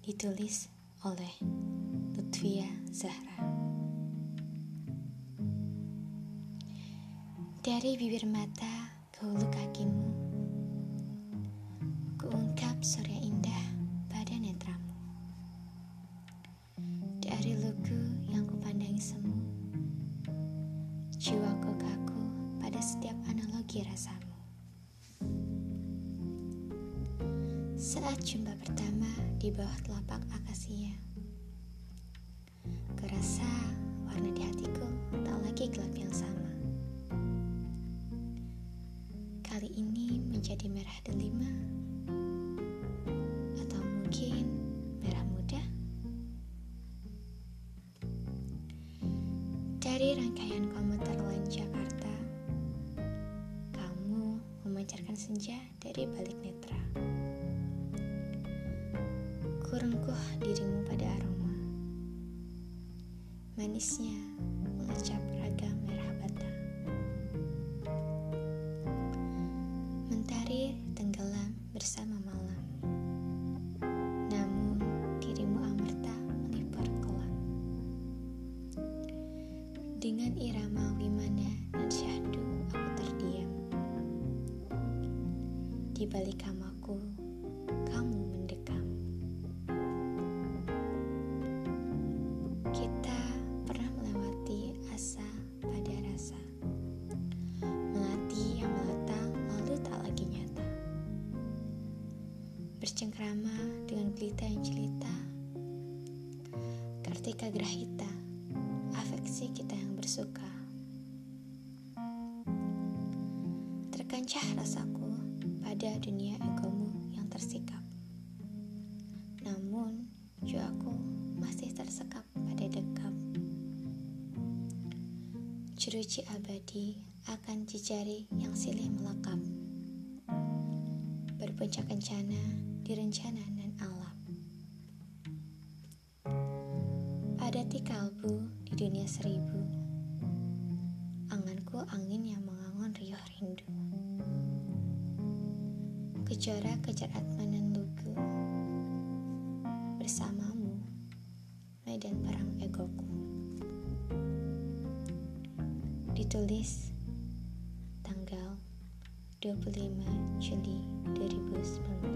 Ditulis oleh Lutfia Zahra. Dari bibir mata ke hulu kakimu Kuungkap surya indah pada netramu. Dari lugu yang kupandangi semu Jiwaku kaku pada setiap analogi rasamu Saat jumpa pertama di bawah telapak akasia Kerasa warna di hatiku tak lagi gelap yang sama. Kali ini menjadi merah delima. Atau mungkin merah muda? Dari rangkaian komuter lain Jakarta Kamu memancarkan senja dari balik netra Kurengkuh dirimu pada aroma. Manisnya mengecap ragam merah bata Mentari tenggelam bersama malam. Namun dirimu amerta melipur kelam Dengan irama wimana dan syahdu aku terdiam. Di balik kamaku Bercengkrama dengan gelita yang jelita. Kartika Grahita Afeksi kita yang bersuka. Terkancah rasaku pada dunia egomu yang tersikap. Namun jiwaku masih tersekap pada dekap Jeruji abadi akan jejari yang silih melekap Berpuncak kencana di rencana dan alam. Padati kalbu di dunia seribu Anganku angin yang mengangon riuh rindu. Kejora kejar atman dan lugu Bersamamu Medan perang egoku. Ditulis tanggal 25 Juli 2019